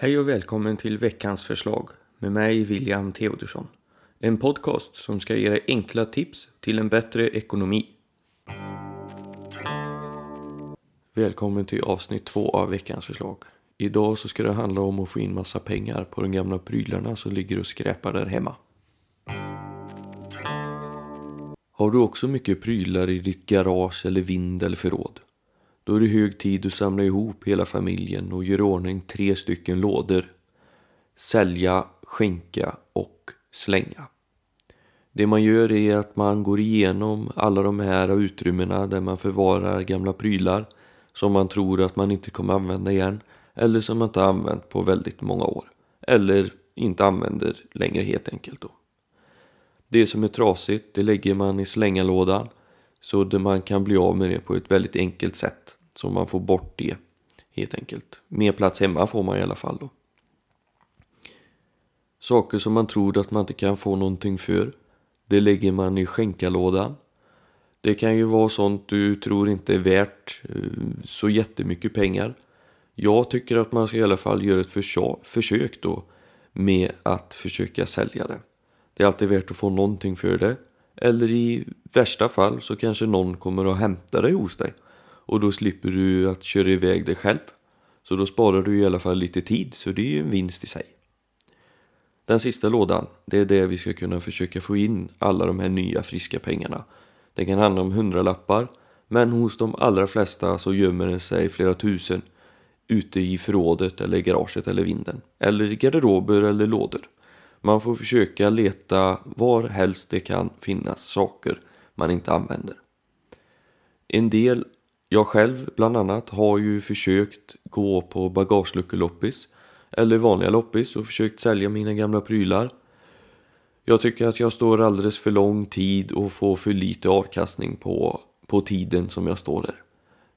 Hej och välkommen till veckans förslag med mig William Theodorsson. En podcast som ska ge dig enkla tips till en bättre ekonomi. Välkommen till avsnitt två av veckans förslag. Idag så ska det handla om att få in massa pengar på de gamla prylarna som ligger och skräpar där hemma. Har du också mycket prylar i ditt garage eller vind eller förråd? Då är det hög tid att samla ihop hela familjen och göra ordning tre stycken lådor. Sälja, skänka och slänga. Det man gör är att man går igenom alla de här utrymmena där man förvarar gamla prylar som man tror att man inte kommer använda igen eller som man inte har använt på väldigt många år. Eller inte använder längre helt enkelt då. Det som är trasigt det lägger man i slängarlådan så att man kan bli av med det på ett väldigt enkelt sätt. Så man får bort det helt enkelt. Mer plats hemma får man i alla fall då. Saker som man tror att man inte kan få någonting för. Det lägger man i skänkalådan. Det kan ju vara sånt du tror inte är värt eh, så jättemycket pengar. Jag tycker att man ska i alla fall göra ett försök då med att försöka sälja det. Det är alltid värt att få någonting för det. Eller i värsta fall så kanske någon kommer att hämta det hos dig. Och då slipper du att köra iväg dig själv. Så då sparar du i alla fall lite tid, så det är ju en vinst i sig. Den sista lådan, det är det vi ska kunna försöka få in alla de här nya friska pengarna. Det kan handla om hundralappar, men hos de allra flesta så gömmer det sig flera tusen ute i förrådet eller garaget eller vinden. Eller i garderober eller lådor. Man får försöka leta var helst det kan finnas saker man inte använder. En del, jag själv bland annat, har ju försökt gå på bagageluckeloppis eller vanliga loppis och försökt sälja mina gamla prylar. Jag tycker att jag står alldeles för lång tid och får för lite avkastning på, på tiden som jag står där.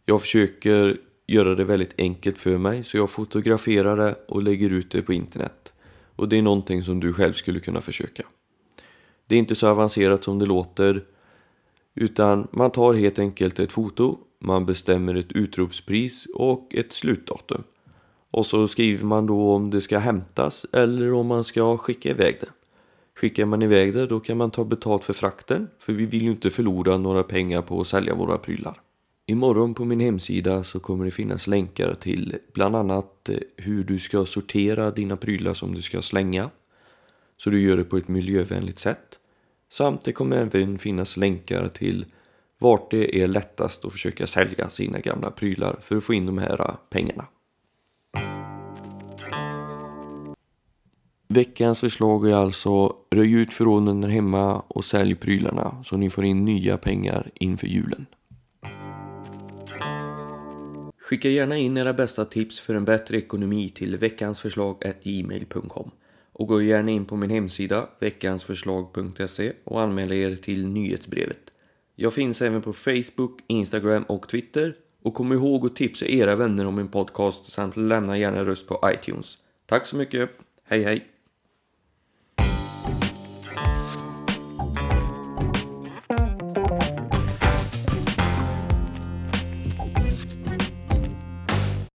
Jag försöker göra det väldigt enkelt för mig så jag fotograferar det och lägger ut det på internet. Och det är någonting som du själv skulle kunna försöka. Det är inte så avancerat som det låter utan man tar helt enkelt ett foto, man bestämmer ett utropspris och ett slutdatum. Och så skriver man då om det ska hämtas eller om man ska skicka iväg det. Skickar man iväg det då kan man ta betalt för frakten för vi vill ju inte förlora några pengar på att sälja våra prylar. Imorgon på min hemsida så kommer det finnas länkar till bland annat eh, hur du ska sortera dina prylar som du ska slänga. Så du gör det på ett miljövänligt sätt. Samt det kommer även finnas länkar till vart det är lättast att försöka sälja sina gamla prylar för att få in de här pengarna. Veckans förslag är alltså röj ut förråden där hemma och sälj prylarna så ni får in nya pengar inför julen. Skicka gärna in era bästa tips för en bättre ekonomi till veckansförslag.gmail.com och gå gärna in på min hemsida veckansförslag.se och anmäl er till nyhetsbrevet. Jag finns även på Facebook, Instagram och Twitter och kom ihåg att tipsa era vänner om min podcast samt lämna gärna röst på iTunes. Tack så mycket, hej hej!